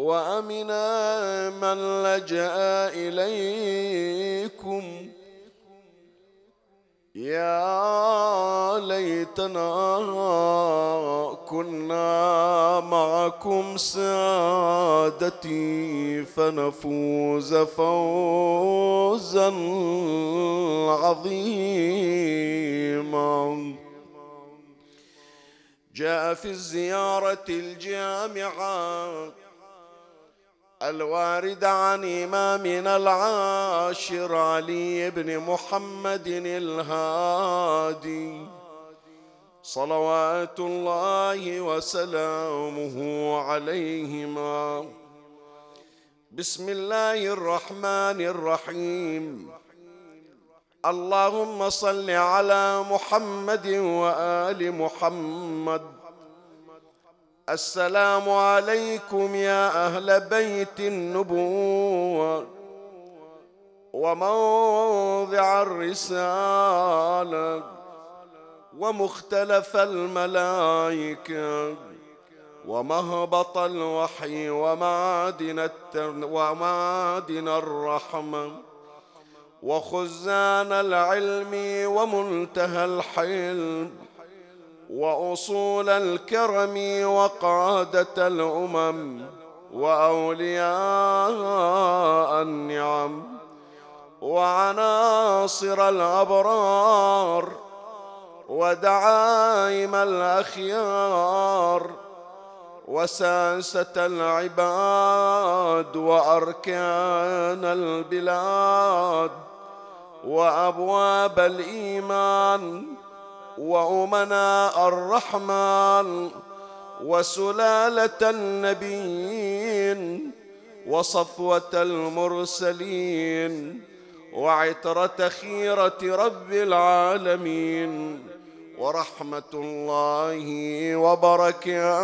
وامنا من لجأ إليكم. يا ليتنا كنا معكم سادتي فنفوز فوزا عظيما. جاء في الزيارة الجامعة الوارد عن إمامنا العاشر علي بن محمد الهادي. صلوات الله وسلامه عليهما. بسم الله الرحمن الرحيم. اللهم صل على محمد وآل محمد. السلام عليكم يا أهل بيت النبوة وموضع الرسالة ومختلف الملائكة ومهبط الوحي ومعادن, ومعادن الرحمة وخزان العلم ومنتهى الحلم وأصول الكرم وقادة الأمم وأولياء النعم وعناصر الأبرار ودعائم الأخيار وساسة العباد وأركان البلاد وأبواب الإيمان وأمناء الرحمن وسلالة النبيين وصفوة المرسلين وعترة خيرة رب العالمين ورحمة الله وبركاته.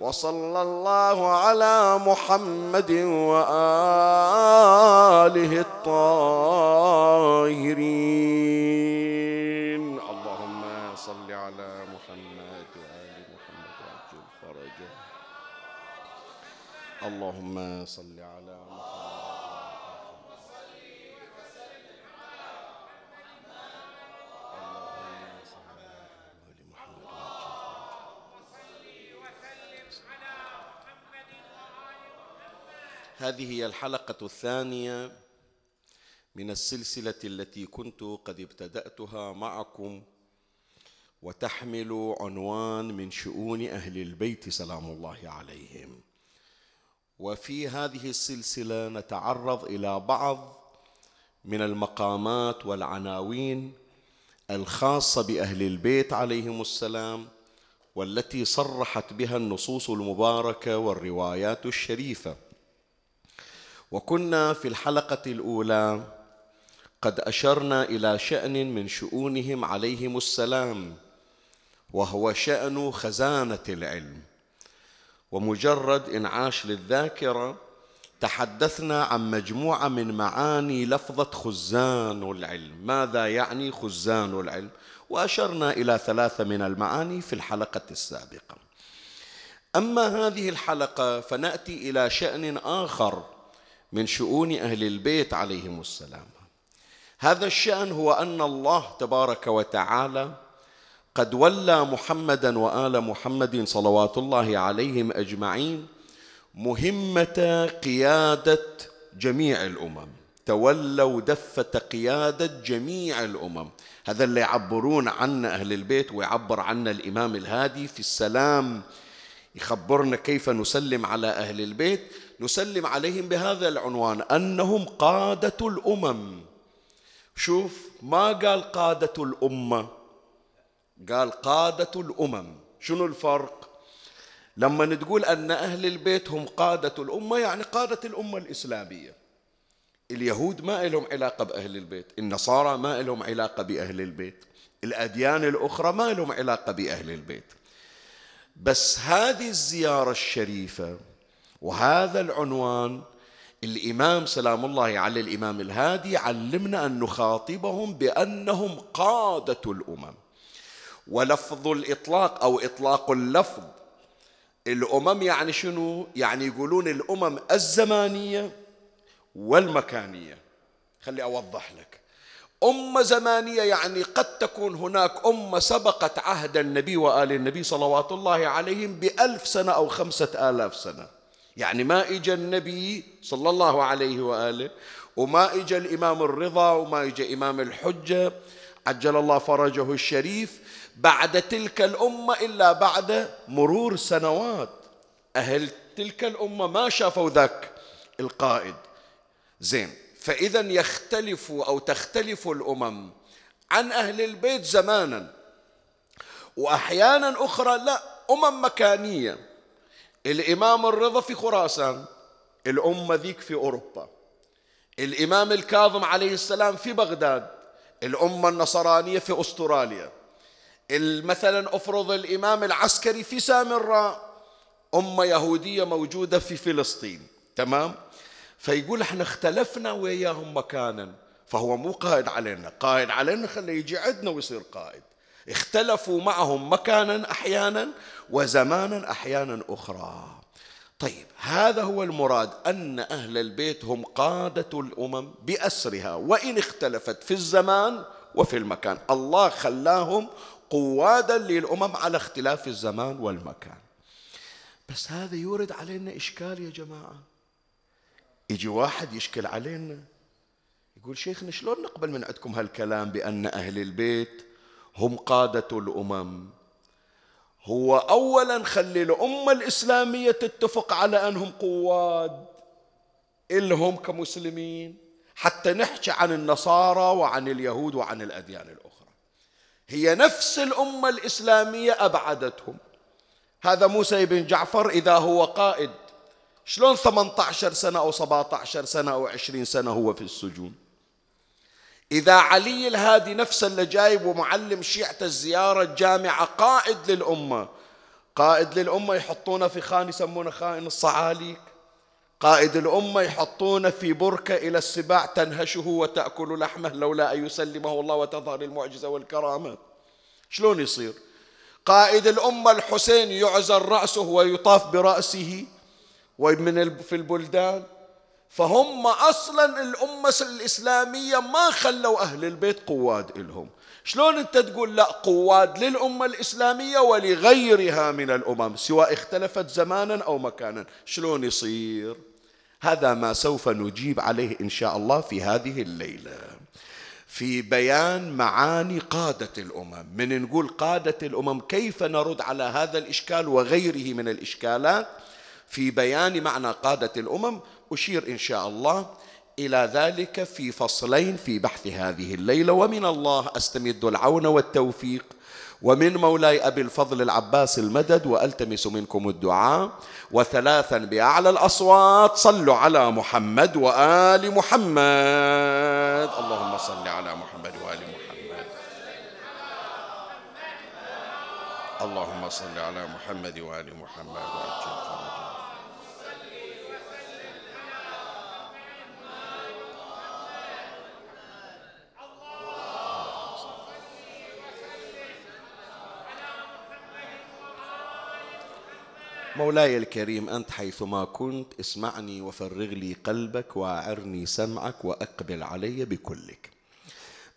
وصلى الله على محمد وآله الطاهرين. اللهم صل على هذه هي الحلقة الثانية من السلسلة التي كنت قد ابتدأتها معكم وتحمل عنوان من شؤون أهل البيت سلام الله عليهم. وفي هذه السلسلة نتعرض إلى بعض من المقامات والعناوين الخاصة بأهل البيت عليهم السلام والتي صرحت بها النصوص المباركة والروايات الشريفة. وكنا في الحلقة الأولى قد أشرنا إلى شأن من شؤونهم عليهم السلام وهو شأن خزانة العلم. ومجرد إنعاش للذاكرة تحدثنا عن مجموعة من معاني لفظة خزان العلم. ماذا يعني خزان العلم؟ وأشرنا إلى ثلاثة من المعاني في الحلقة السابقة. أما هذه الحلقة فنأتي إلى شأن آخر من شؤون أهل البيت عليهم السلام. هذا الشأن هو أن الله تبارك وتعالى قد ولى محمدا وآل محمد صلوات الله عليهم أجمعين مهمة قيادة جميع الأمم. تولوا دفة قيادة جميع الأمم. هذا اللي يعبرون عنا أهل البيت ويعبر عنا الإمام الهادي في السلام. يخبرنا كيف نسلم على أهل البيت. نسلم عليهم بهذا العنوان أنهم قادة الأمم. شوف ما قال قادة الأمة؟ قال قادة الأمم. شنو الفرق؟ لما تقول أن أهل البيت هم قادة الأمة يعني قادة الأمة الإسلامية. اليهود ما لهم علاقة بأهل البيت النصارى ما لهم علاقة بأهل البيت الأديان الأخرى ما لهم علاقة بأهل البيت. بس هذه الزيارة الشريفة وهذا العنوان الإمام سلام الله على الإمام الهادي علمنا أن نخاطبهم بأنهم قادة الأمم. ولفظ الإطلاق أو إطلاق اللفظ. الأمم يعني شنو؟ يعني يقولون الأمم الزمانية والمكانية. خلي أوضح لك. أمة زمانية يعني قد تكون هناك أمة سبقت عهد النبي وآل النبي صلوات الله عليهم بألف سنة أو خمسة آلاف سنة. يعني ما إجا النبي صلى الله عليه وآله وما إجا الإمام الرضا وما إجا إمام الحجة عجل الله فرجه الشريف. بعد تلك الأمة إلا بعد مرور سنوات. أهل تلك الأمة ما شافوا ذاك القائد. زين فإذا يختلف أو تختلف الأمم عن أهل البيت زمانا. وأحيانا أخرى لا أمم مكانية. الإمام الرضا في خراسان الأمة ذيك في أوروبا. الإمام الكاظم عليه السلام في بغداد. الأمة النصرانية في أستراليا. مثلا أفرض الإمام العسكري في سامراء أمة يهودية موجودة في فلسطين تمام؟ فيقول إحنا اختلفنا وياهم مكانا فهو مو قائد علينا قائد علينا خليه يجي عندنا ويصير قائد. اختلفوا معهم مكانا أحيانا وزمانا أحيانا أخرى. طيب هذا هو المراد أن أهل البيت هم قادة الأمم بأسرها وإن اختلفت في الزمان وفي المكان. الله خلاهم قوادا للأمم على اختلاف الزمان والمكان. بس هذا يورد علينا إشكال يا جماعة. يجي واحد يشكل علينا يقول شيخنا شلون نقبل من عندكم هالكلام بأن أهل البيت هم قادة الأمم؟ هو أولا خلي الأمة الإسلامية تتفق على أنهم قواد إلهم كمسلمين. حتى نحكي عن النصارى وعن اليهود وعن الأديان الأخرى. هي نفس الأمة الإسلامية أبعدتهم. هذا موسى بن جعفر إذا هو قائد شلون 18 سنة أو 17 سنة أو 20 سنة هو في السجون؟ إذا علي الهادي نفسه اللي جايب ومعلم شيعة الزيارة الجامعة قائد للأمة قائد للأمة يحطونه في خان يسمونه خائن الصعاليك. قائد الأمة يحطونه في بركة إلى السباع تنهشه وتأكل لحمه لولا أن يسلمه الله وتظهر المعجزة والكرامة. شلون يصير؟ قائد الأمة الحسين يعزل رأسه ويطاف برأسه ومن في البلدان. فهم أصلا الأمة الإسلامية ما خلوا أهل البيت قواد إلهم. شلون أنت تقول لا قواد للأمة الإسلامية ولغيرها من الأمم سواء اختلفت زمانا أو مكانا. شلون يصير؟ هذا ما سوف نجيب عليه إن شاء الله في هذه الليلة. في بيان معاني قادة الأمم. من نقول قادة الأمم كيف نرد على هذا الإشكال وغيره من الإشكالات؟ في بيان معنى قادة الأمم أشير إن شاء الله إلى ذلك في فصلين في بحث هذه الليلة. ومن الله أستمد العون والتوفيق ومن مولاي أبي الفضل العباس المدد وألتمس منكم الدعاء. وثلاثا بأعلى الأصوات صلوا على محمد وآل محمد. اللهم صل على محمد وآل محمد. اللهم صل على محمد وآل محمد. وأجل فرجه. مولاي الكريم أنت حيثما كنت اسمعني وفرغ لي قلبك وأعرني سمعك وأقبل علي بكلك.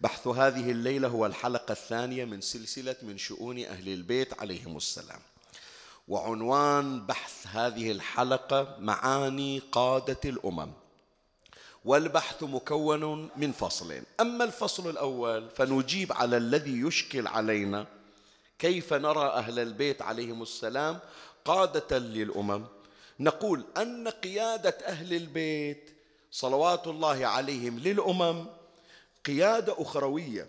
بحث هذه الليلة هو الحلقة الثانية من سلسلة من شؤون أهل البيت عليهم السلام. وعنوان بحث هذه الحلقة معاني قادة الأمم. والبحث مكون من فصلين. أما الفصل الأول فنجيب على الذي يشكل علينا كيف نرى أهل البيت عليهم السلام قادة للأمم. نقول أن قيادة أهل البيت صلوات الله عليهم للأمم قيادة أخروية.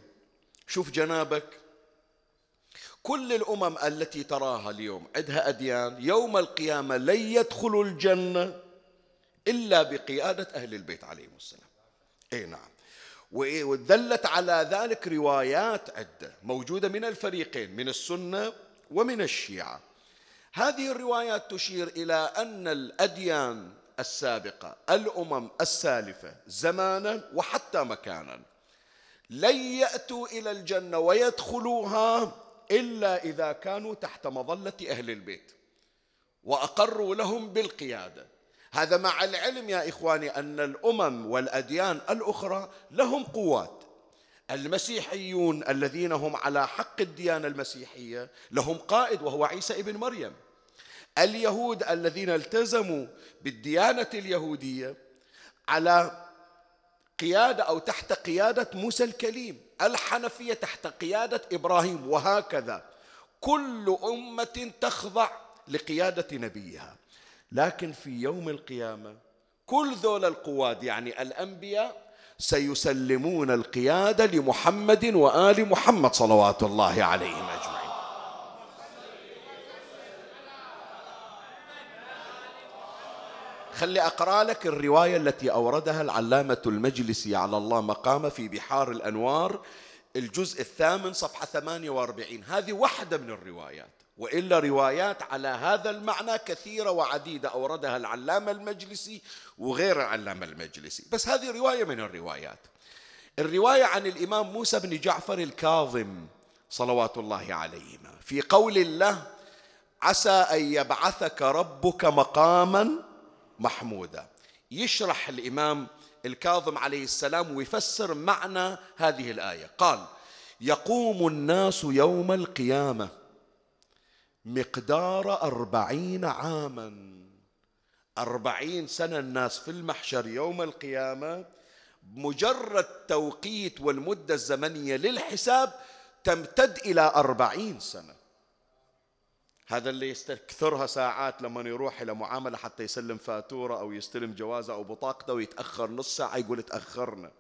شوف جنابك كل الأمم التي تراها اليوم عندها أديان يوم القيامة لن يدخلوا الجنة إلا بقيادة أهل البيت عليهم السلام. إي نعم. ودلت على ذلك روايات عدة موجودة من الفريقين من السنة ومن الشيعة. هذه الروايات تشير إلى أن الأديان السابقة الأمم السالفة زمانا وحتى مكانا لن يأتوا إلى الجنة ويدخلوها إلا إذا كانوا تحت مظلة أهل البيت وأقروا لهم بالقيادة. هذا مع العلم يا إخواني أن الأمم والأديان الأخرى لهم قوات. المسيحيون الذين هم على حق الديانة المسيحية لهم قائد وهو عيسى ابن مريم. اليهود الذين التزموا بالديانة اليهودية على قيادة أو تحت قيادة موسى الكليم الحنفية تحت قيادة إبراهيم وهكذا. كل أمة تخضع لقيادة نبيها. لكن في يوم القيامة كل ذول القواد يعني الأنبياء سيسلمون القيادة لمحمد وآل محمد صلوات الله عليهم أجمعين. خلي أقرأ لك الرواية التي أوردها العلامة المجلسي على الله مقامه في بحار الأنوار الجزء الثامن صفحة 48 هذه واحدة من الروايات وإلا روايات على هذا المعنى كثيرة وعديدة أوردها العلامة المجلسي وغير العلامة المجلسي. بس هذه رواية من الروايات. الرواية عن الإمام موسى بن جعفر الكاظم صلوات الله عليهما. في قول الله عسى أن يبعثك ربك مقاما محمودا يشرح الإمام الكاظم عليه السلام ويفسر معنى هذه الآية. قال يقوم الناس يوم القيامة مقدار أربعين عاما. أربعين سنة الناس في المحشر يوم القيامة مجرد توقيت والمدة الزمنية للحساب تمتد إلى أربعين سنة. هذا اللي يستكثرها ساعات لما يروح إلى معاملة حتى يسلم فاتورة أو يستلم جوازة أو بطاقته ويتأخر نص ساعة يقول تأخرنا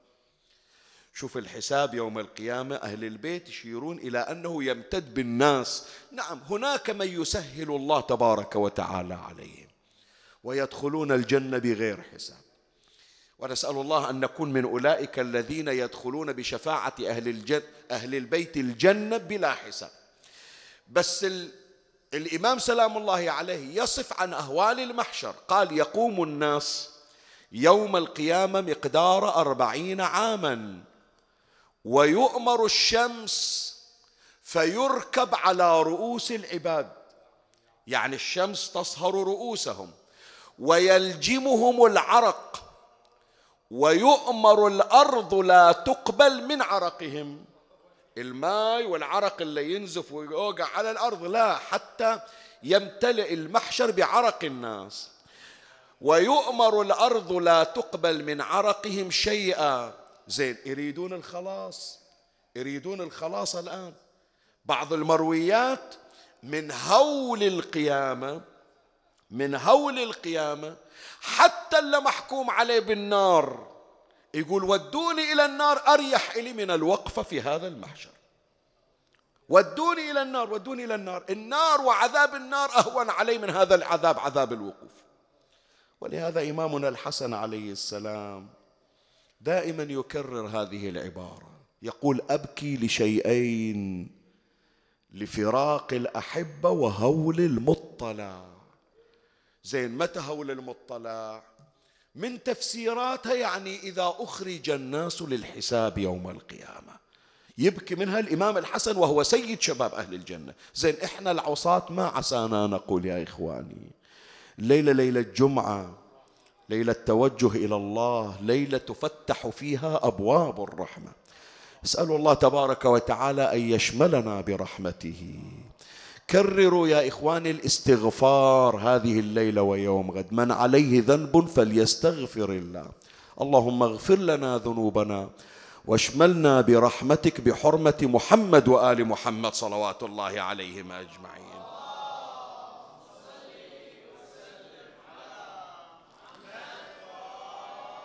شوف الحساب يوم القيامة أهل البيت يشيرون إلى أنه يمتد بالناس. نعم هناك من يسهل الله تبارك وتعالى عليهم ويدخلون الجنة بغير حساب. ونسأل الله أن نكون من أولئك الذين يدخلون بشفاعة أهل, الجن أهل البيت الجنة بلا حساب. بس ال... الإمام سلام الله عليه يصف عن أهوال المحشر. قال يقوم الناس يوم القيامة مقدار أربعين عاما ويؤمر الشمس فيركب على رؤوس العباد. يعني الشمس تصهر رؤوسهم ويلجمهم العرق ويؤمر الأرض لا تقبل من عرقهم. الماء والعرق اللي ينزف ويوقع على الأرض لا حتى يمتلئ المحشر بعرق الناس. ويؤمر الأرض لا تقبل من عرقهم شيئا. زين يريدون الخلاص. يريدون الخلاص الآن. بعض المرويات من هول القيامة من هول القيامة حتى اللي محكوم عليه بالنار. يقول ودوني إلى النار أريح إلي من الوقفة في هذا المحشر. ودوني إلى النار ودوني إلى النار. النار وعذاب النار أهون علي من هذا العذاب عذاب الوقوف. ولهذا إمامنا الحسن عليه السلام دائما يكرر هذه العبارة. يقول أبكي لشيئين لفراق الأحبة وهول المطلع. زين متى هول المطلع؟ من تفسيراتها يعني إذا أخرج الناس للحساب يوم القيامة. يبكي منها الإمام الحسن وهو سيد شباب أهل الجنة. زين إحنا العصاة ما عسانا نقول يا إخواني ليلة ليلة جمعه ليلة توجه إلى الله ليلة تفتح فيها أبواب الرحمة. أسأل الله تبارك وتعالى أن يشملنا برحمته. كرروا يا إخواني الاستغفار هذه الليلة ويوم غد. من عليه ذنب فليستغفر الله. اللهم اغفر لنا ذنوبنا واشملنا برحمتك بحرمة محمد وآل محمد صلوات الله عليهم أجمعين.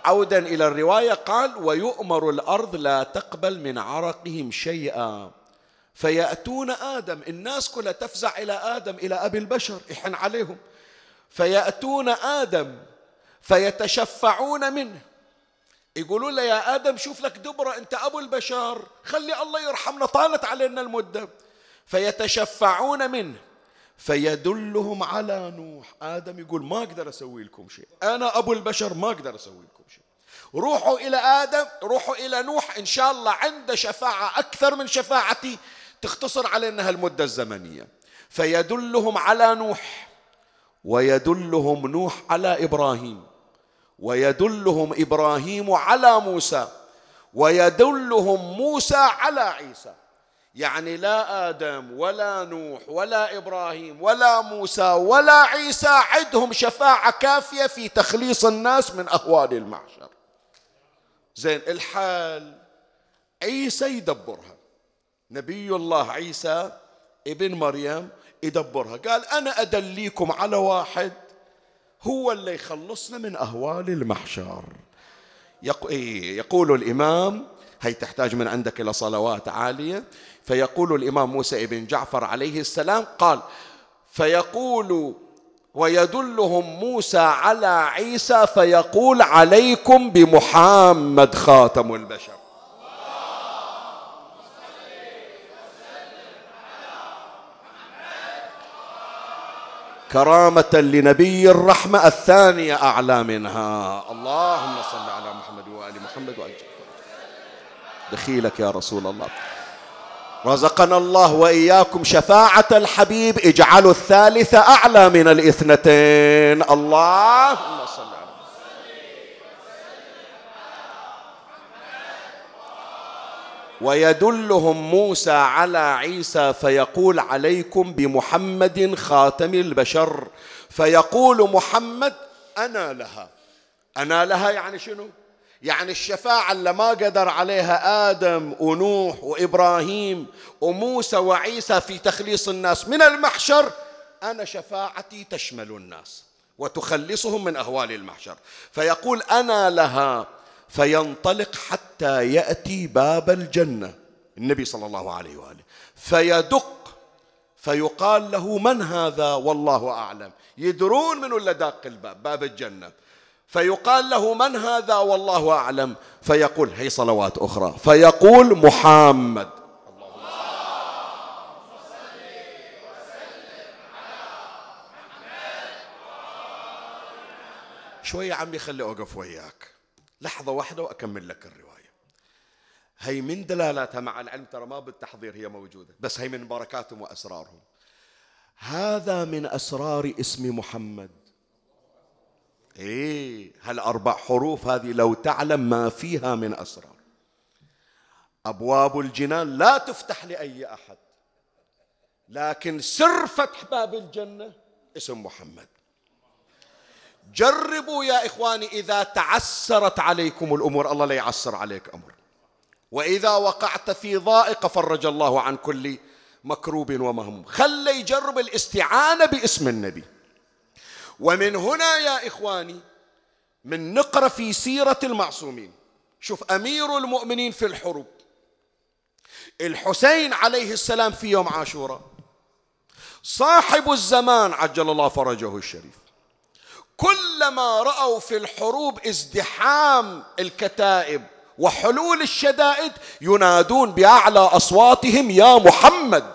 عودا إلى الرواية قال ويؤمر الأرض لا تقبل من عرقهم شيئا. فيأتون آدم الناس كلها تفزع إلى آدم إلى أبي البشر احن عليهم. فيأتون آدم فيتشفعون منه. يقولون له يا آدم شوف لك دبرة أنت أبو البشر خلي الله يرحمنا طالت علينا المدة. فيتشفعون منه فيدلهم على نوح. آدم يقول ما أقدر أسوي لكم شيء. أنا أبو البشر ما أقدر أسوي لكم شيء. روحوا إلى آدم روحوا إلى نوح إن شاء الله عنده شفاعة أكثر من شفاعتي تختصر علينا هالمدة الزمنية. فيدلهم على نوح ويدلهم نوح على إبراهيم ويدلهم إبراهيم على موسى ويدلهم موسى على عيسى. يعني لا آدم ولا نوح ولا إبراهيم ولا موسى ولا عيسى عندهم شفاعة كافية في تخليص الناس من أهوال المحشر زين الحال عيسى يدبرها نبي الله عيسى ابن مريم يدبرها. قال أنا أدليكم على واحد هو اللي يخلصنا من أهوال المحشر. إيه، يقول الإمام هي تحتاج من عندك إلى صلوات عالية. فيقول الإمام موسى بن جعفر عليه السلام قال فيقول ويدلهم موسى على عيسى فيقول عليكم بمحمد خاتم البشر. كرامة لنبي الرحمة الثانية أعلى منها. اللهم صل على محمد وآل محمد وآل دخيلك يا رسول الله. رزقنا الله وإياكم شفاعة الحبيب. اجعلوا الثالثه أعلى من الاثنتين. على ويدلهم موسى على عيسى فيقول عليكم بمحمد خاتم البشر. فيقول محمد أنا لها. أنا لها يعني شنو؟ يعني الشفاعة اللي ما قدر عليها آدم ونوح وإبراهيم وموسى وعيسى في تخليص الناس من المحشر أنا شفاعتي تشمل الناس وتخلصهم من أهوال المحشر. فيقول أنا لها فينطلق حتى يأتي باب الجنة النبي صلى الله عليه وآله. فيدق فيقال له من هذا؟ والله أعلم. يدرون من ولا داق الباب؟ باب الجنة. فيقال له من هذا والله أعلم. فيقول هي صلوات أخرى. فيقول محمد. شوية عمي خلي أوقف وياك. لحظة واحدة وأكمل لك الرواية. هي من دلالاتها مع العلم ترى ما بالتحضير هي موجودة بس هي من بركاتهم وأسرارهم. هذا من أسرار اسم محمد. إيه هالاربع حروف هذه لو تعلم ما فيها من أسرار. أبواب الجنان لا تفتح لأي أحد لكن سر فتح باب الجنة اسم محمد. جربوا يا إخواني إذا تعسرت عليكم الأمور الله لا يعسر عليك أمر. وإذا وقعت في ضائقه فرج الله عن كل مكروب ومهموم. خلي يجرب الاستعانة باسم النبي. ومن هنا يا إخواني من نقرأ في سيرة المعصومين. شوف أمير المؤمنين في الحروب. الحسين عليه السلام في يوم عاشوراء. صاحب الزمان عجل الله فرجه الشريف. كلما رأوا في الحروب ازدحام الكتائب وحلول الشدائد ينادون بأعلى أصواتهم يا محمد!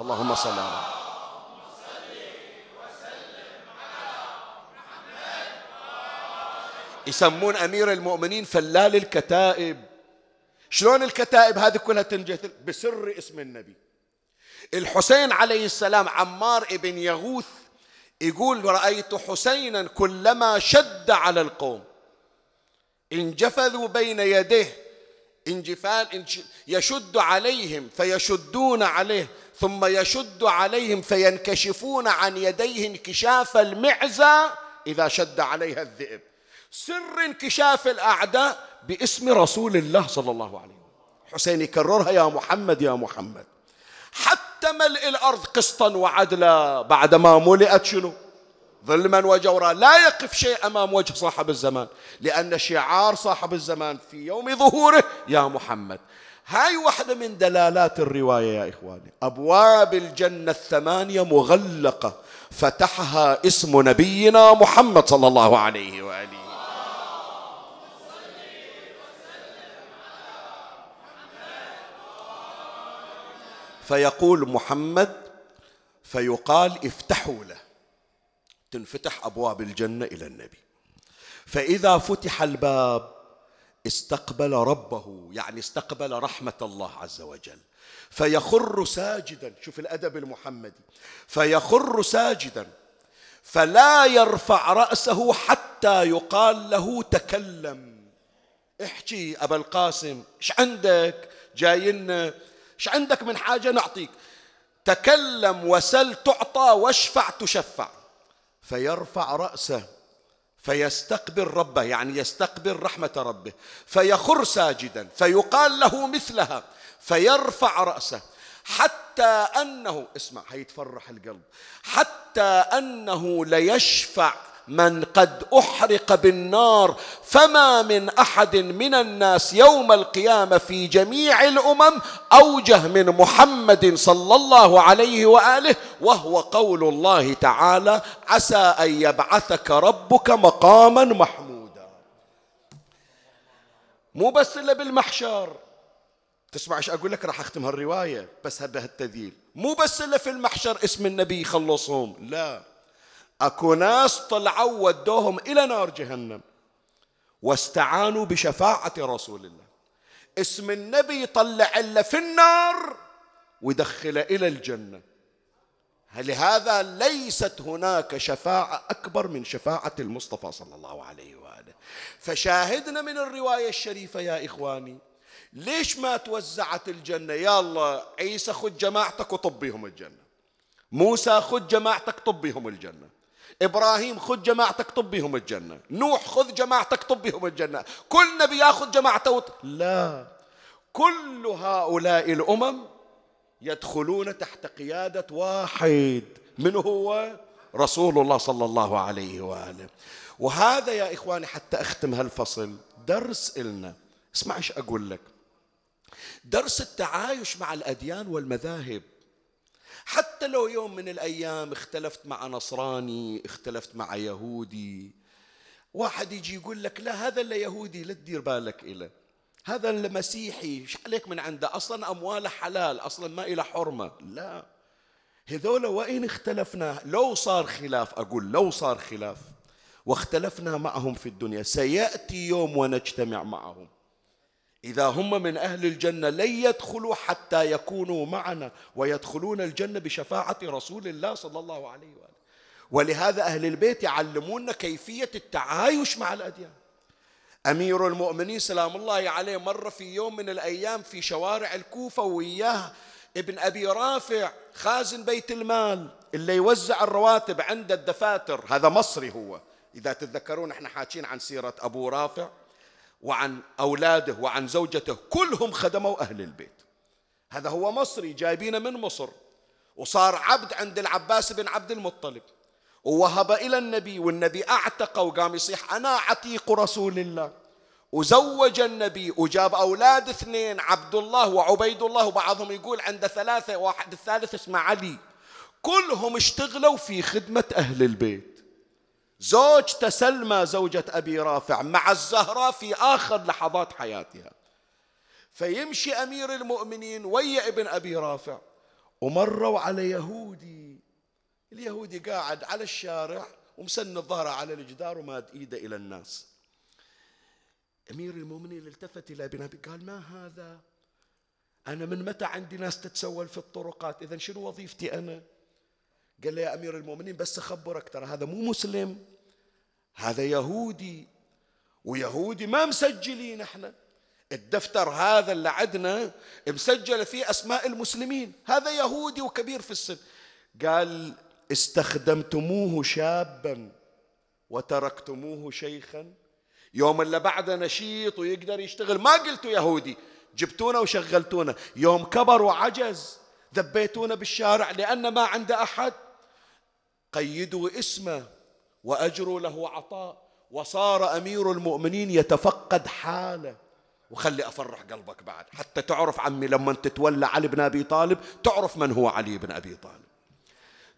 اللهم صل على يسمون أمير المؤمنين فلال الكتائب. شلون الكتائب هذه كلها تنجثل بسر اسم النبي. الحسين عليه السلام عمار ابن يغوث يقول رأيت حسينا كلما شد على القوم. انجفذوا بين يديه. انجفال يشد عليهم فيشدون عليه ثم يشد عليهم فينكشفون عن يديه انكشاف المعزى إذا شد عليها الذئب. سر انكشاف الأعداء باسم رسول الله صلى الله عليه وسلم. حسين يكررها يا محمد يا محمد. حتى ملء الأرض قسطا وعدلا بعدما ملئت شنو؟ ظلما وجورا. لا يقف شيء أمام وجه صاحب الزمان لأن شعار صاحب الزمان في يوم ظهوره يا محمد. هاي واحدة من دلالات الرواية يا إخواني. أبواب الجنة الثمانية مغلقة فتحها اسم نبينا محمد صلى الله عليه وآله فيقول محمد فيقال افتحوا له. تنفتح أبواب الجنة إلى النبي. فإذا فتح الباب استقبل ربه يعني استقبل رحمة الله عز وجل. فيخر ساجدا شوف الأدب المحمدي. فيخر ساجدا فلا يرفع رأسه حتى يقال له تكلم. احكي أبا القاسم إيش عندك؟ جاينا إيش عندك من حاجة نعطيك تكلم وسل تعطى واشفع تشفع. فيرفع رأسه فيستقبل ربه يعني يستقبل رحمة ربه. فيخر ساجدا فيقال له مثلها فيرفع رأسه. حتى أنه اسمع هيتفرح القلب. حتى أنه ليشفع من قد أحرق بالنار فما من أحد من الناس يوم القيامة في جميع الأمم أوجه من محمد صلى الله عليه وآله وهو قول الله تعالى عسى أن يبعثك ربك مقاما محمودا. مو بس إلا بالمحشر. تسمع إيش أقول لك؟ راح أختم هالرواية بس بهالتذييل مو بس إلا في المحشر اسم النبي يخلصهم. لا. اكو ناس طلعوا ودوهم إلى نار جهنم واستعانوا بشفاعة رسول الله. اسم النبي يطلع إلا في النار ويدخله إلى الجنة. لهذا ليست هناك شفاعة أكبر من شفاعة المصطفى صلى الله عليه وآله. فشاهدنا من الرواية الشريفة يا إخواني ليش ما توزعت الجنة؟ يا الله عيسى خذ جماعتك وطبيهم الجنة. موسى خذ جماعتك طبيهم الجنة. إبراهيم خذ جماعتك طبهم الجنة. نوح خذ جماعتك طبهم الجنة. كل نبي ياخذ جماعته وط... لا. كل هؤلاء الأمم يدخلون تحت قيادة واحد. من هو؟ رسول الله صلى الله عليه وآله. وهذا يا إخواني حتى أختم هالفصل. درس إلنا. اسمع إيش أقول لك. درس التعايش مع الأديان والمذاهب. حتى لو يوم من الأيام اختلفت مع نصراني اختلفت مع يهودي. واحد يجي يقول لك لا هذا اللي يهودي لا تدير بالك إله هذا المسيحي إيش عليك من عنده؟ أصلا أمواله حلال أصلا ما إلى حرمة. لا. هذول وإن اختلفنا لو صار خلاف أقول لو صار خلاف واختلفنا معهم في الدنيا سيأتي يوم ونجتمع معهم. إذا هم من أهل الجنة لن يدخلوا حتى يكونوا معنا ويدخلون الجنة بشفاعة رسول الله صلى الله عليه وآله. ولهذا أهل البيت يعلمون كيفية التعايش مع الأديان. أمير المؤمنين سلام الله عليه مر في يوم من الأيام في شوارع الكوفة وياه ابن أبي رافع خازن بيت المال اللي يوزع الرواتب عند الدفاتر. هذا مصري هو. إذا تتذكرون إحنا حاكين عن سيرة أبو رافع. وعن أولاده وعن زوجته كلهم خدموا أهل البيت. هذا هو مصري جايبينه من مصر. وصار عبد عند العباس بن عبد المطلب. ووهب إلى النبي والنبي أعتق وقام يصيح أنا عتيق رسول الله. وزوج النبي وجاب أولاد اثنين عبد الله وعبيد الله. وبعضهم يقول عنده ثلاثة واحد الثالث اسمه علي. كلهم اشتغلوا في خدمة أهل البيت. زوجته سلمى زوجة أبي رافع مع الزهراء في آخر لحظات حياتها. فيمشي أمير المؤمنين ويا ابن أبي رافع. ومروا على يهودي. اليهودي قاعد على الشارع ومسن ظهره على الجدار وماد إيده إلى الناس. أمير المؤمنين التفت إلى ابن أبي قال ما هذا؟ أنا من متى عندي ناس تتسول في الطرقات؟ اذا شنو وظيفتي أنا؟ قال له يا أمير المؤمنين بس أخبرك ترى هذا مو مسلم هذا يهودي ويهودي ما مسجلين إحنا. الدفتر هذا اللي عندنا مسجل فيه أسماء المسلمين هذا يهودي وكبير في السن. قال استخدمتموه شابا وتركتموه شيخا. يوم اللي بعده نشيط ويقدر يشتغل. ما قلتوا يهودي جبتونا وشغلتونا. يوم كبر وعجز ذبيتونا بالشارع لأن ما عنده أحد. قيدوا اسمه وأجروا له عطاء. وصار أمير المؤمنين يتفقد حاله. وخلي أفرح قلبك بعد. حتى تعرف عمي لما تتولى علي بن أبي طالب تعرف من هو علي بن أبي طالب.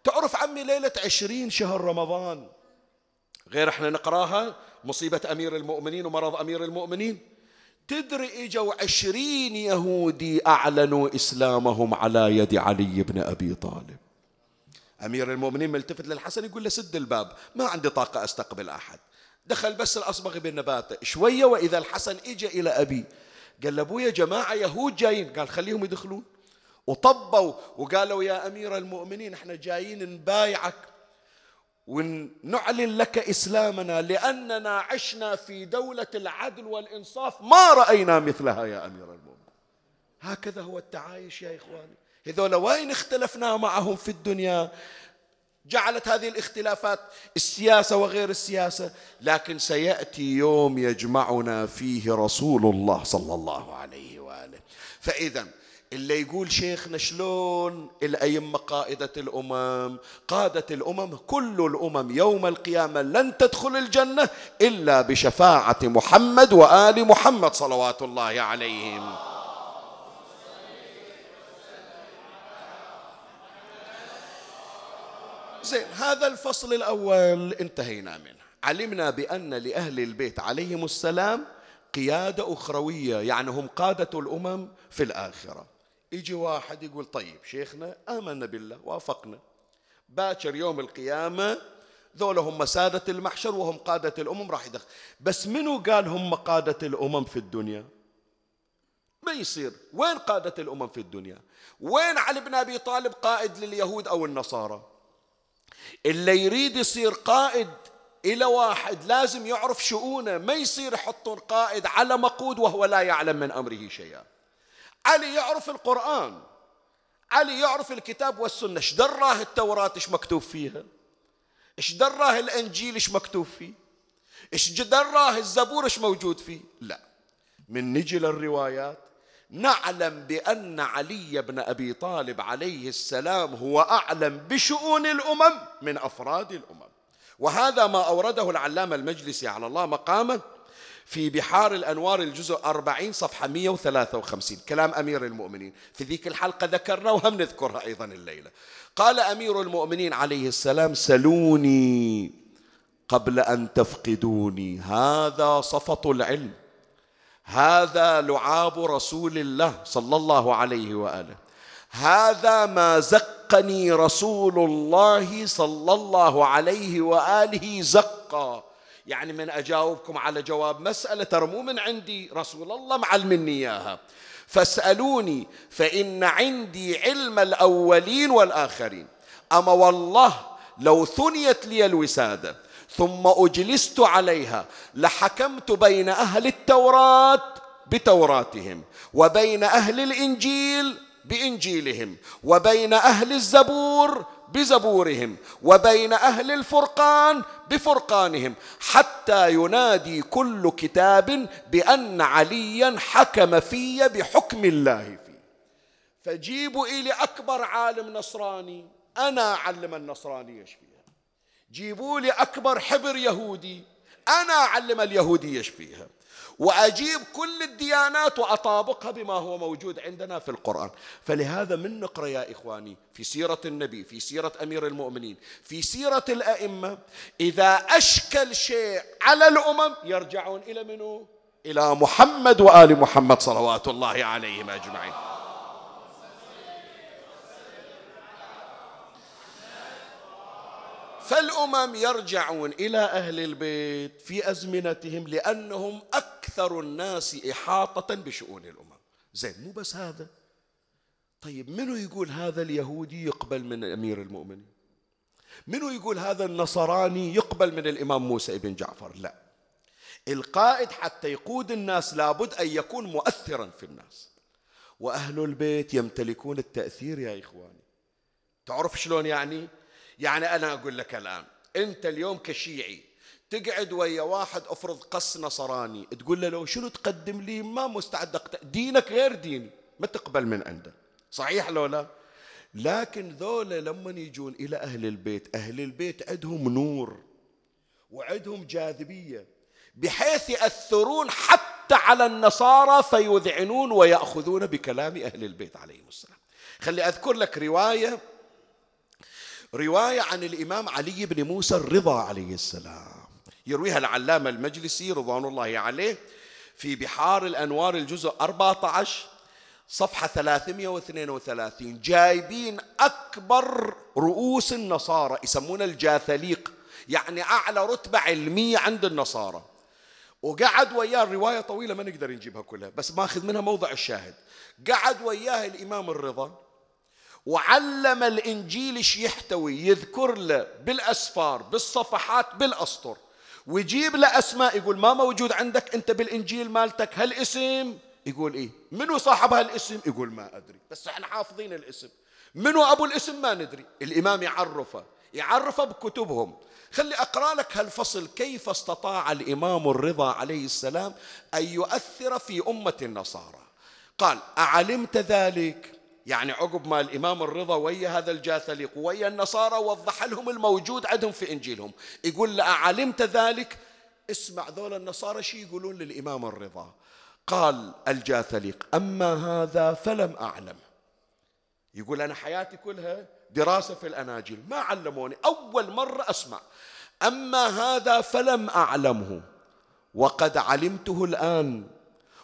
تعرف عمي ليلة عشرين شهر رمضان. غير إحنا نقراها مصيبة أمير المؤمنين ومرض أمير المؤمنين. تدري إجوا عشرين يهودي أعلنوا إسلامهم على يد علي بن أبي طالب. أمير المؤمنين ملتفت للحسن يقول له سد الباب ما عندي طاقة أستقبل أحد. دخل بس الأصبغ بالنباتة شوية وإذا الحسن اجى إلى أبي. قال له أبويا جماعة يهود جايين. قال خليهم يدخلون. وطبوا وقالوا يا أمير المؤمنين إحنا جايين نبايعك ونعلن لك إسلامنا لأننا عشنا في دولة العدل والإنصاف ما رأينا مثلها يا أمير المؤمنين. هكذا هو التعايش يا إخواني. هذول وين اختلفنا معهم في الدنيا؟ جعلت هذه الاختلافات السياسة وغير السياسة. لكن سيأتي يوم يجمعنا فيه رسول الله صلى الله عليه وآله. فاذا اللي يقول شيخنا شلون الأئمة قائدة الأمم؟ قادة الأمم كل الأمم يوم القيامة لن تدخل الجنة إلا بشفاعة محمد وآل محمد صلوات الله عليهم. زين هذا الفصل الأول انتهينا منه. علمنا بأن لأهل البيت عليهم السلام قيادة أخروية يعني هم قادة الأمم في الآخرة. يجي واحد يقول طيب شيخنا آمنا بالله وافقنا. باكر يوم القيامة ذولا هم سادة المحشر وهم قادة الأمم راح يدخل بس منو قال هم قادة الأمم في الدنيا؟ ما يصير. وين قادة الأمم في الدنيا؟ وين علي بن أبي طالب قائد لليهود أو النصارى؟ اللي يريد يصير قائد إلى واحد لازم يعرف شؤونه ما يصير يحطون قائد على مقود وهو لا يعلم من أمره شيئا. علي يعرف القرآن. علي يعرف الكتاب والسنة. إيش دراه التوراة؟ إيش مكتوب فيها؟ إيش دراه الإنجيل؟ إيش مكتوب فيه؟ إيش دراه الزبور؟ إيش موجود فيه؟ لا. من نجي للروايات نعلم بأن علي بن أبي طالب عليه السلام هو أعلم بشؤون الأمم من أفراد الأمم. وهذا ما أورده العلامة المجلسي على الله مقامه في بحار الأنوار الجزء 40 صفحة 153 كلام أمير المؤمنين. في ذيك الحلقة ذكرنا وهم نذكرها أيضا الليلة. قال أمير المؤمنين عليه السلام سلوني قبل أن تفقدوني. هذا صفط العلم. هذا لعاب رسول الله صلى الله عليه وآله. هذا ما زقني رسول الله صلى الله عليه وآله زقا. يعني من أجاوبكم على جواب مسألة ترى مو من عندي رسول الله معلمني إياها. فاسألوني فإن عندي علم الأولين والآخرين. أما والله لو ثنيت لي الوسادة. ثم أجلست عليها لحكمت بين أهل التوراة بتوراتهم وبين أهل الإنجيل بإنجيلهم وبين أهل الزبور بزبورهم وبين أهل الفرقان بفرقانهم حتى ينادي كل كتاب بأن عليا حكم في بحكم الله فيه. فجيبوا إلي أكبر عالم نصراني أنا أعلم النصراني فيها جيبوا لي أكبر حبر يهودي. أنا أعلم اليهودي يشفيها وأجيب كل الديانات وأطابقها بما هو موجود عندنا في القرآن. فلهذا من نقرأ يا إخواني في سيرة النبي في سيرة أمير المؤمنين في سيرة الأئمة إذا أشكل شيء على الأمم يرجعون إلى منه إلى محمد وآل محمد صلوات الله عليهم أجمعين. فالأمم يرجعون إلى أهل البيت في أزمنتهم لأنهم أكثر الناس إحاطة بشؤون الأمم. زين مو بس هذا. طيب منو يقول هذا اليهودي يقبل من أمير المؤمنين؟ منو يقول هذا النصراني يقبل من الإمام موسى بن جعفر؟ لا. القائد حتى يقود الناس لابد أن يكون مؤثرا في الناس. وأهل البيت يمتلكون التأثير يا إخواني. تعرف شلون يعني؟ يعني أنا أقول لك الآن أنت اليوم كشيعي تقعد ويا واحد أفرض قص نصراني تقول له لو شنو تقدم لي ما مستعد. دينك غير ديني ما تقبل من عنده صحيح لو لا لكن ذولا لما يجون إلى أهل البيت أهل البيت عندهم نور وعندهم جاذبية بحيث يأثرون حتى على النصارى فيذعنون ويأخذون بكلام أهل البيت عليهم السلام خلي أذكر لك رواية رواية عن الإمام علي بن موسى الرضا عليه السلام. يرويها العلامة المجلسي رضوان الله عليه في بحار الأنوار الجزء 14 صفحة 332 جايبين أكبر رؤوس النصارى يسمونه الجاثليق يعني أعلى رتبة علمية عند النصارى. وقعد وياه الرواية طويلة ما نقدر نجيبها كلها بس ماخذ منها موضع الشاهد. قعد وياه الإمام الرضا وعلم الإنجيل إيش يحتوي يذكر له بالأسفار بالصفحات بالأسطر. ويجيب له أسماء يقول ما موجود عندك أنت بالإنجيل مالتك هالاسم؟ يقول إيه؟ منو صاحب هالاسم؟ يقول ما أدري. بس إحنا حافظين الاسم. منو أبو الاسم؟ ما ندري. الإمام يعرفه يعرفه بكتبهم. خلي أقرأ لك هالفصل كيف استطاع الإمام الرضا عليه السلام أن يؤثر في أمة النصارى؟ قال أعلمت ذلك يعني عقب ما الإمام الرضا ويا هذا الجاثليق ويا النصارى وضح لهم الموجود عندهم في إنجيلهم. يقول أعلمت ذلك؟ اسمع ذول النصارى شي يقولون للإمام الرضا؟ قال الجاثليق أما هذا فلم أعلم. يقول أنا حياتي كلها دراسة في الأناجيل ما علموني أول مرة أسمع. أما هذا فلم أعلمه. وقد علمته الآن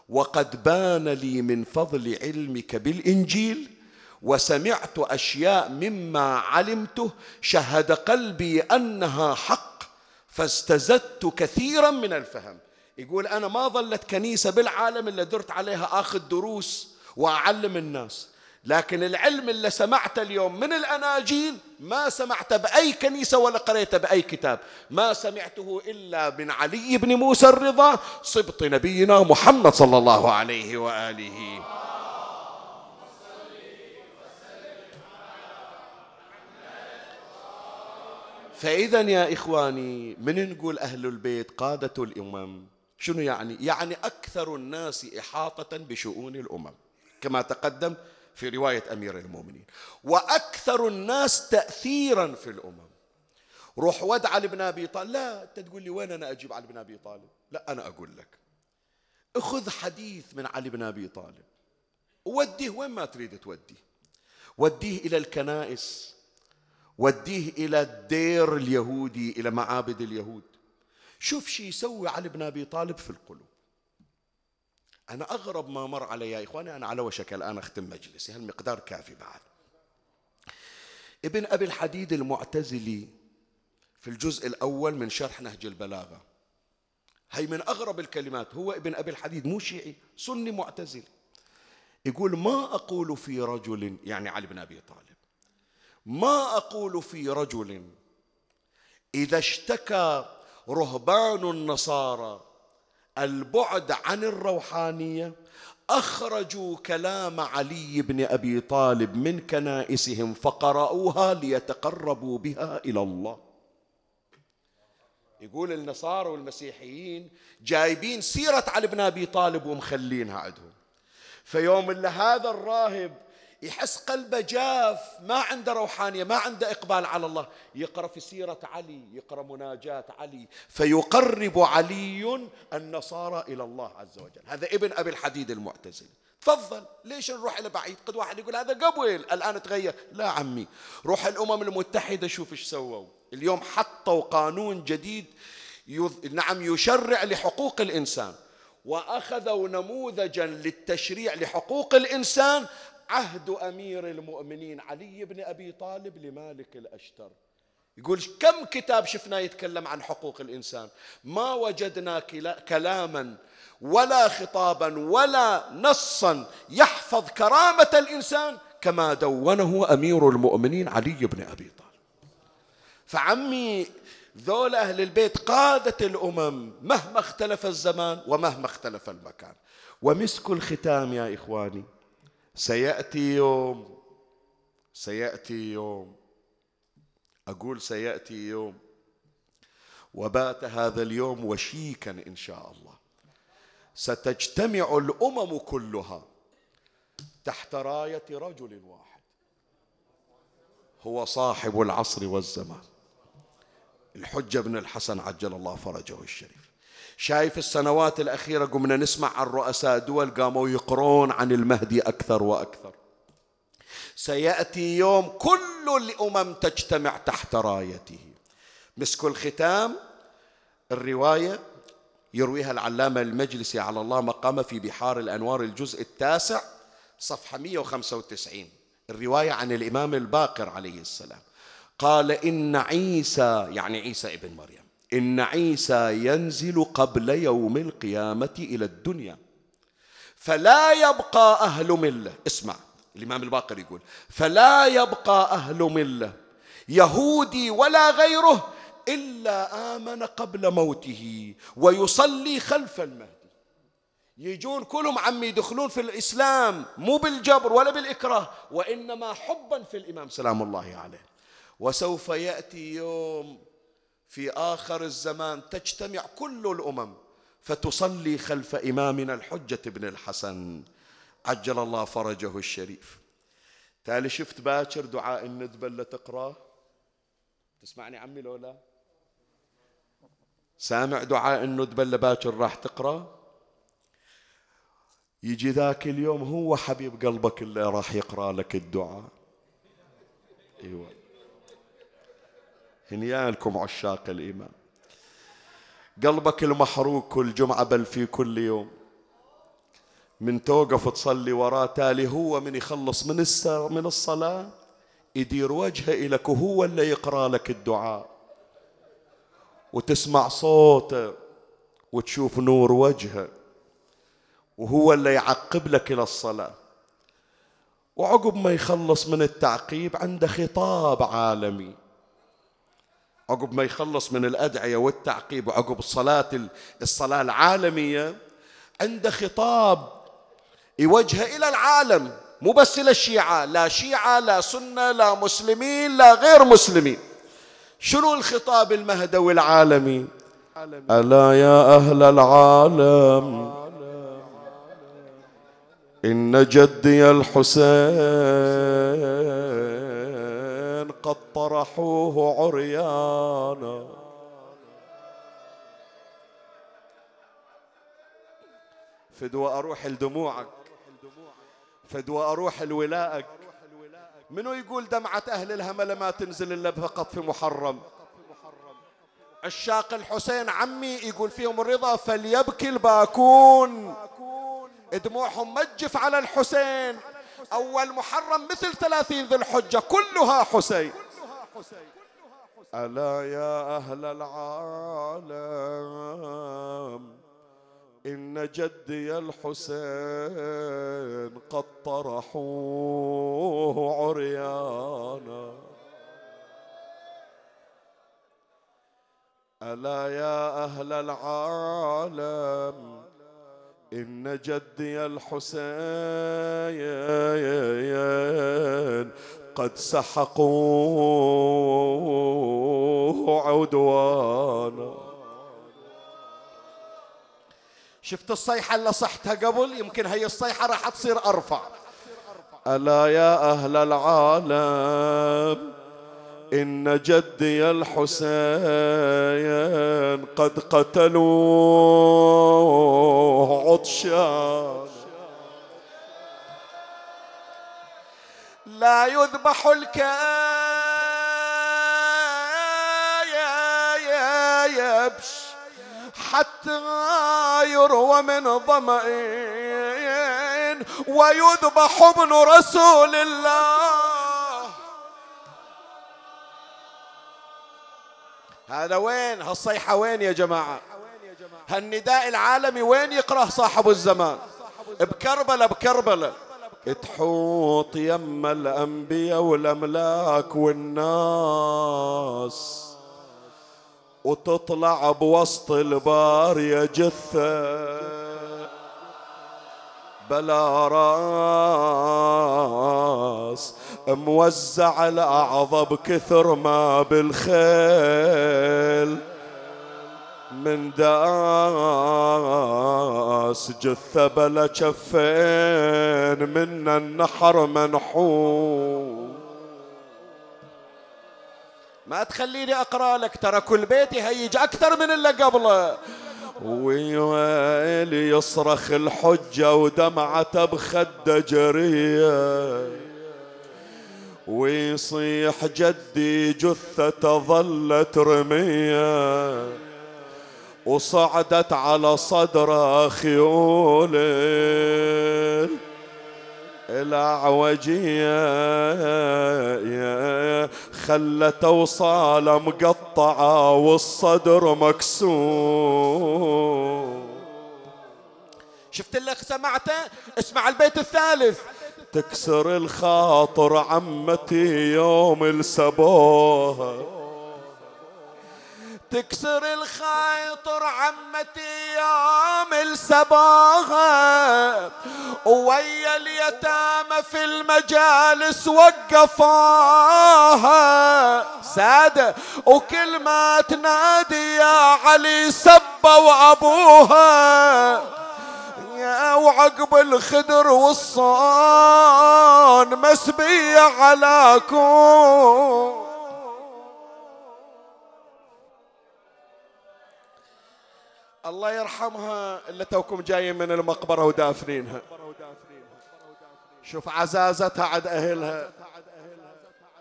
وقد بان لي من فضل علمك بالإنجيل وسمعت أشياء مما علمته شهد قلبي أنها حق فاستزدت كثيرا من الفهم. يقول أنا ما ظلت كنيسة بالعالم إلا درت عليها آخذ دروس وأعلم الناس. لكن العلم اللي سمعته اليوم من الأناجيل ما سمعته بأي كنيسة ولا قريته بأي كتاب. ما سمعته إلا من علي بن موسى الرضا سبط نبينا محمد صلى الله عليه وآله. فإذا يا إخواني من نقول أهل البيت قادة الأمم؟ شنو يعني؟ يعني أكثر الناس إحاطة بشؤون الأمم كما تقدم في رواية أمير المؤمنين. وأكثر الناس تأثيرا في الأمم. روح ود علي بن أبي طالب. لا أنت تقول لي وين أنا أجيب علي بن أبي طالب؟ لا أنا أقول لك. أخذ حديث من علي بن أبي طالب. وديه وين ما تريد توديه. وديه إلى الكنائس. وديه إلى الدير اليهودي إلى معابد اليهود. شوف شي يسوي علي بن أبي طالب في القلوب. أنا أغرب ما مر علي يا إخواني أنا على وشك الآن أختم مجلسي هالمقدار كافي بعد. ابن أبي الحديد المعتزلي في الجزء الأول من شرح نهج البلاغة هي من أغرب الكلمات هو ابن أبي الحديد مو شيعي سني معتزلي يقول ما أقول في رجل يعني علي بن أبي طالب ما أقول في رجل إذا اشتكى رهبان النصارى البعد عن الروحانية أخرجوا كلام علي بن أبي طالب من كنائسهم فقرأوها ليتقربوا بها إلى الله. يقول النصارى والمسيحيين جايبين سيرة علي بن أبي طالب ومخلينها عندهم. فيوم اللي هذا الراهب يحس قلبه جاف ما عنده روحانية ما عنده إقبال على الله. يقرأ في سيرة علي يقرأ مناجاة علي. فيقرب علي النصارى إلى الله عز وجل. هذا ابن أبي الحديد المعتزلي تفضل ليش نروح إلى بعيد؟ قد واحد يقول هذا قبل الآن تغير. لا عمي روح الأمم المتحدة شوف إيش سووا. اليوم حطوا قانون جديد يذ... نعم يشرع لحقوق الإنسان. وأخذوا نموذجا للتشريع لحقوق الإنسان عهد أمير المؤمنين علي بن أبي طالب لمالك الأشتر. يقول كم كتاب شفنا يتكلم عن حقوق الإنسان؟ ما وجدنا كلاما ولا خطابا ولا نصا يحفظ كرامة الإنسان كما دونه أمير المؤمنين علي بن أبي طالب. فعمي ذول أهل البيت قادة الأمم مهما اختلف الزمان ومهما اختلف المكان. ومسك الختام يا إخواني سيأتي يوم سيأتي يوم. أقول سيأتي يوم. وبات هذا اليوم وشيكا إن شاء الله. ستجتمع الأمم كلها تحت راية رجل واحد. هو صاحب العصر والزمان. الحجة بن الحسن عجل الله فرجه الشريف. شايف السنوات الأخيرة قمنا نسمع عن رؤساء دول قاموا يقرون عن المهدي أكثر وأكثر. سيأتي يوم كل الأمم تجتمع تحت رايته. مسك الختام الرواية يرويها العلامة المجلسي على الله مقامه في بحار الأنوار الجزء التاسع صفحة 195 الرواية عن الإمام الباقر عليه السلام. قال إن عيسى يعني عيسى ابن مريم. إن عيسى ينزل قبل يوم القيامة إلى الدنيا. فلا يبقى أهل ملة اسمع الإمام الباقر يقول فلا يبقى أهل ملة يهودي ولا غيره إلا آمن قبل موته ويصلي خلف المهدي. يجون كلهم عمي يدخلون في الإسلام مو بالجبر ولا بالإكراه وإنما حبا في الإمام سلام الله عليه. وسوف يأتي يوم في آخر الزمان تجتمع كل الأمم فتصلي خلف إمامنا الحجة بن الحسن. عجل الله فرجه الشريف. تالي شفت باكر دعاء الندبة اللي تقراه؟ تسمعني عمي لو لا؟ سامع دعاء الندبة اللي باكر راح تقراه؟ يجي ذاك اليوم هو حبيب قلبك اللي راح يقرأ لك الدعاء. إيوه. هنيالكم عشاق الإيمان. قلبك المحروق كل جمعة بل في كل يوم. من توقف تصلي وراه تالي هو من يخلص من من الصلاة. يدير وجهه إليك وهو اللي يقرأ لك الدعاء. وتسمع صوته وتشوف نور وجهه. وهو اللي يعقب لك إلى الصلاة. وعقب ما يخلص من التعقيب عنده خطاب عالمي. عقب ما يخلص من الأدعية والتعقيب وعقب الصلاة الصلاة العالمية عنده خطاب يوجهه إلى العالم مو بس إلى الشيعة لا شيعة لا سنة لا مسلمين لا غير مسلمين. شنو الخطاب المهدوي العالمي؟ ألا يا أهل العالم إن جدي الحسين قد طرحوه عريانا. فدوى أروح لدموعك فدوى أروح لولائك. منو يقول دمعة أهل الهملة ما تنزل إلا فقط في محرم؟ عشاق الحسين عمي يقول فيهم الرضا فليبكي الباكون. دموعهم مجف على الحسين. أول محرم مثل ثلاثين ذي الحجة كلها حسين. ألا يا أهل العالم إن جدي الحسين قد طرحوه عريانا. ألا يا أهل العالم إن جدي الحسين قد سحقوه عدوانا. شفت الصيحة اللي صحتها قبل؟ يمكن هي الصيحة راح تصير أرفع. ألا يا أهل العالم إن جدي الحسين قد قتلوه عطشان لا يذبح الكايبش حتى يروى من ظمئين ويذبح ابن رسول الله. هذا وين؟ هالصيحة وين يا جماعة؟ هالنداء العالمي وين يقرأ صاحب الزمان؟ بكربلة بكربلة. تحوط يم الأنبياء والأملاك والناس وتطلع بوسط البار يا جثة. بلا راس. موزع الأعضب كثر ما بالخيل. من داس جثة بلا شفين من النحر منحوم. ما تخليني أقرأ لك ترى كل بيت يهيج أكثر من اللي قبله. ويلي يصرخ الحجة ودمعته بخده جريه ويصيح جدي جثة ظلت رمية وصعدت على صدره خيول الأعوجية خلت أوصال مقطعة والصدر مكسور. شفت اللي سمعته؟ اسمع البيت الثالث. تكسر الخاطر عمتي يوم السبوها تكسر الخاطر عمتي يوم السباها ويا اليتامى في المجالس وقفاها سادة وكل ما تنادي يا علي سبوا أبوها يا وعقب الخدر والصان مسبية على كون. الله يرحمها اللي توكم جايين من المقبرة ودافنينها. شوف عزازتها عد أهلها.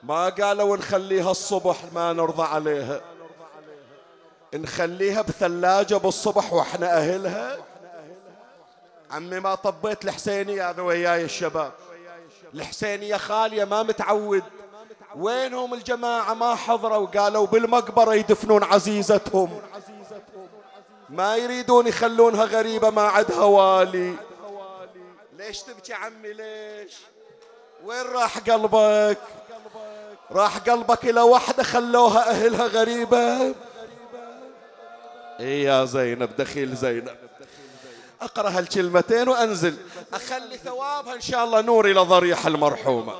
ما قالوا نخليها الصبح ما نرضى عليها. نخليها بثلاجة بالصبح وإحنا أهلها. عمي ما طبيت الحسينية هذا وياي الشباب. الحسينية خالية ما متعود. وينهم الجماعة ما حضروا قالوا بالمقبرة يدفنون عزيزتهم. ما يريدون يخلونها غريبة ما عدها والي. ليش تبكي عمي؟ ليش؟ وين راح قلبك؟ راح قلبك إلى وحدة خلوها أهلها غريبة. إيه يا زينب دخيل زينب. أقرأ هالكلمتين وأنزل. أخلي ثوابها إن شاء الله نور إلى ضريح المرحومة.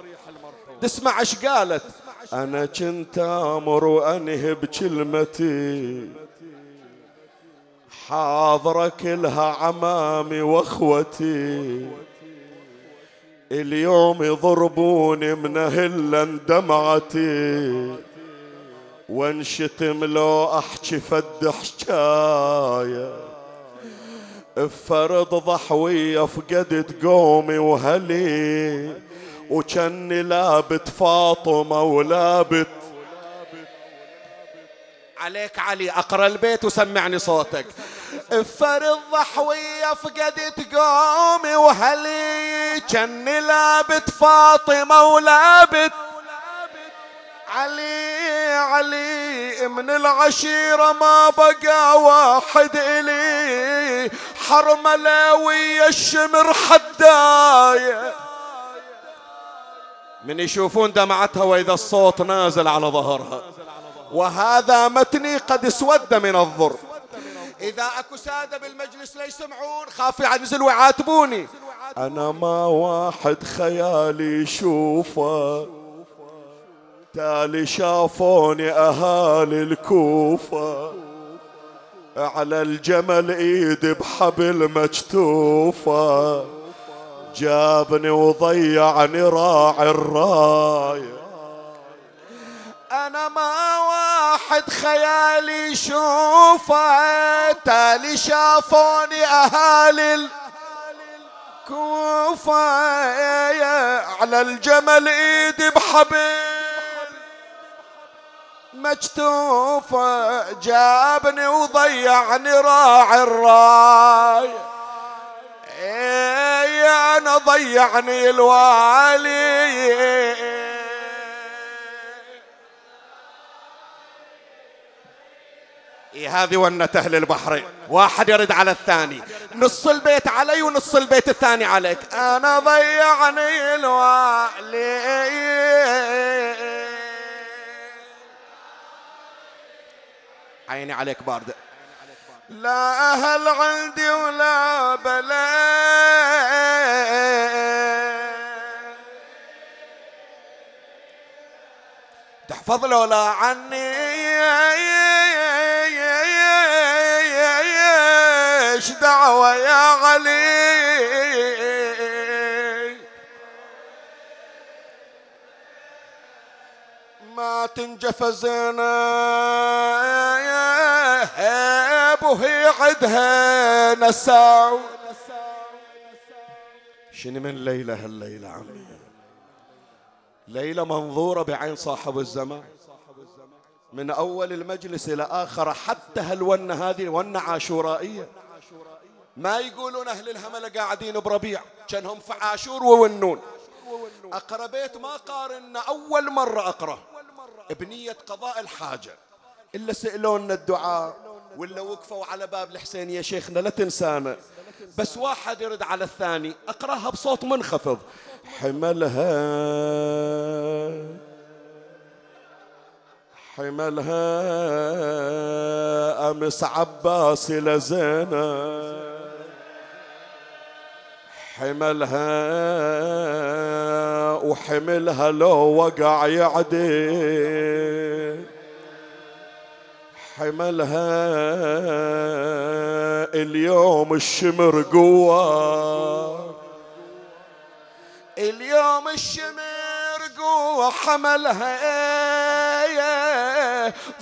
تسمع إيش قالت؟ أنا كنت أمر وأنهي بكلمتي حاضرة كلها عمامي وأخوتي. اليوم يضربوني من هلا دمعتي. وانشتم لو أحكي فد حكايه فرض ضحوية فقدت قومي وهلي وكني لابت فاطمة ولابت. عليك علي أقرأ البيت وسمعني صوتك. فرض ضحوية فقدت قومي وهلي كني لابت فاطمة ولابت. علي علي من العشيرة ما بقى واحد إلي. حرملة ويا الشمر حداية. من يشوفون دمعتها وإذا الصوت نازل على ظهرها. وهذا متني قد اسود من الضر إذا أكو سادة بالمجلس لا يسمعون خاف ينزل ويعاتبوني أنا ما واحد خيالي يشوفه تالي شافوني أهالي الكوفة. على الجمل ايدي بحبل مجتوفة. جابني وضيعني راعي الرايه أنا ما واحد خيالي شوفه تالي شافوني أهالي الكوفة. على الجمل ايدي بحبل مجتوفة جابني وضيعني راعي الراي. إيه أنا ضيعني الوالي. إيه هذه ونة أهل البحرين واحد يرد على الثاني. نص البيت علي ونص البيت الثاني عليك. أنا ضيعني الوالي. عيني عليك باردة. لا أهل عندي ولا بلاد تحفظ له لا عني. إيش دعوة يا علي؟ تنجف زينب وهي عدها نساو. شنو من ليلة هالليلة عمي؟ ليلة منظورة بعين صاحب الزمان. من أول المجلس إلى آخر حتى هالونة هذه ونة عاشورائية. ما يقولون أهل الهملة قاعدين بربيع كأنهم في عاشور وونون. أقرأ بيت ما قارن أول مرة أقرأ. بنية قضاء الحاجة. إلا سألونا الدعاء ولا وقفوا على باب الحسين يا شيخنا لا تنسانا. بس واحد يرد على الثاني أقرأها بصوت منخفض. حملها. حملها. أمس عباس لزينب حملها. وحملها لو وقع يعدي حملها اليوم الشمر قوة. اليوم الشمر قوة حملها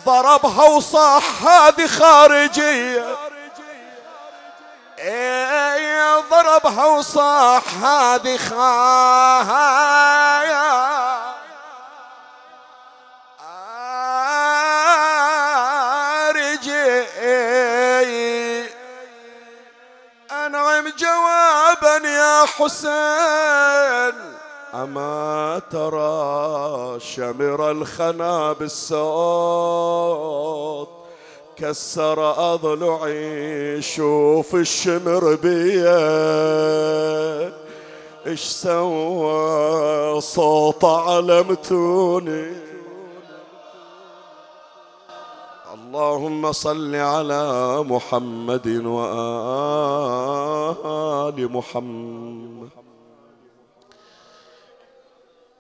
ضربها وصاح هذه خارجية. ضربها وصاح هذه خايا. أنعم جوابا يا حسين. أما ترى شمر الخنا بالصوت. كسر أضلعي شوف الشمر بيه إيش سوى صوت علمتوني اللهم صل على محمد وآل محمد.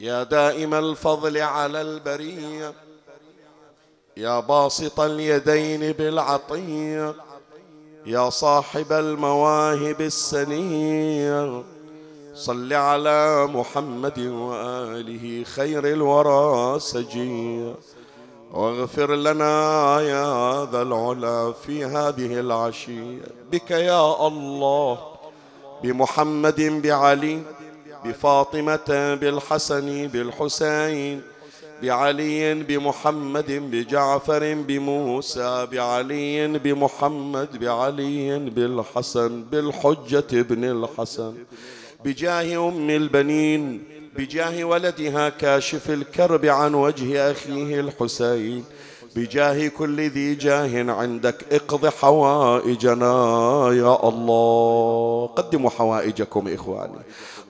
يا دائم الفضل على البرية. يا باسط اليدين بالعطيه يا صاحب المواهب السنيه صل على محمد وآله خير الورى سجيه واغفر لنا يا ذا العلا في هذه العشيه بك يا الله بمحمد بعلي بفاطمة بالحسن بالحسين بعلي بمحمد بجعفر بموسى بعلي بمحمد بعلي بالحسن بالحجة ابن الحسن بجاه أم البنين بجاه ولدها كاشف الكرب عن وجه أخيه الحسين بجاه كل ذي جاه عندك اقض حوائجنا يا الله. قدموا حوائجكم إخواني.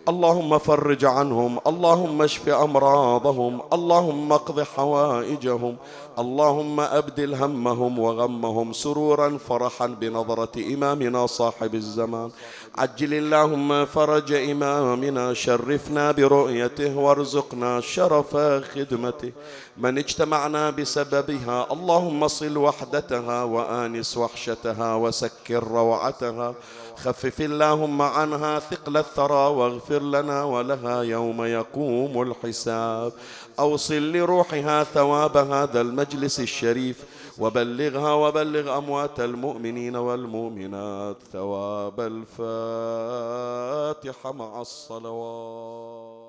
اللهم فرج عنهم اللهم اشف أمراضهم اللهم اقض حوائجهم اللهم أبدل همهم وغمهم سرورا فرحا بنظرة إمامنا صاحب الزمان. عجل اللهم فرج إمامنا شرفنا برؤيته وارزقنا شرف خدمته. من اجتمعنا بسببها اللهم صل وحدتها وآنس وحشتها وسكر روعتها. خفف اللهم عنها ثقل الثرى واغفر لنا ولها يوم يقوم الحساب. أوصل لروحها ثواب هذا المجلس الشريف. وبلغها وبلغ أموات المؤمنين والمؤمنات ثواب الفاتحة مع الصلوات.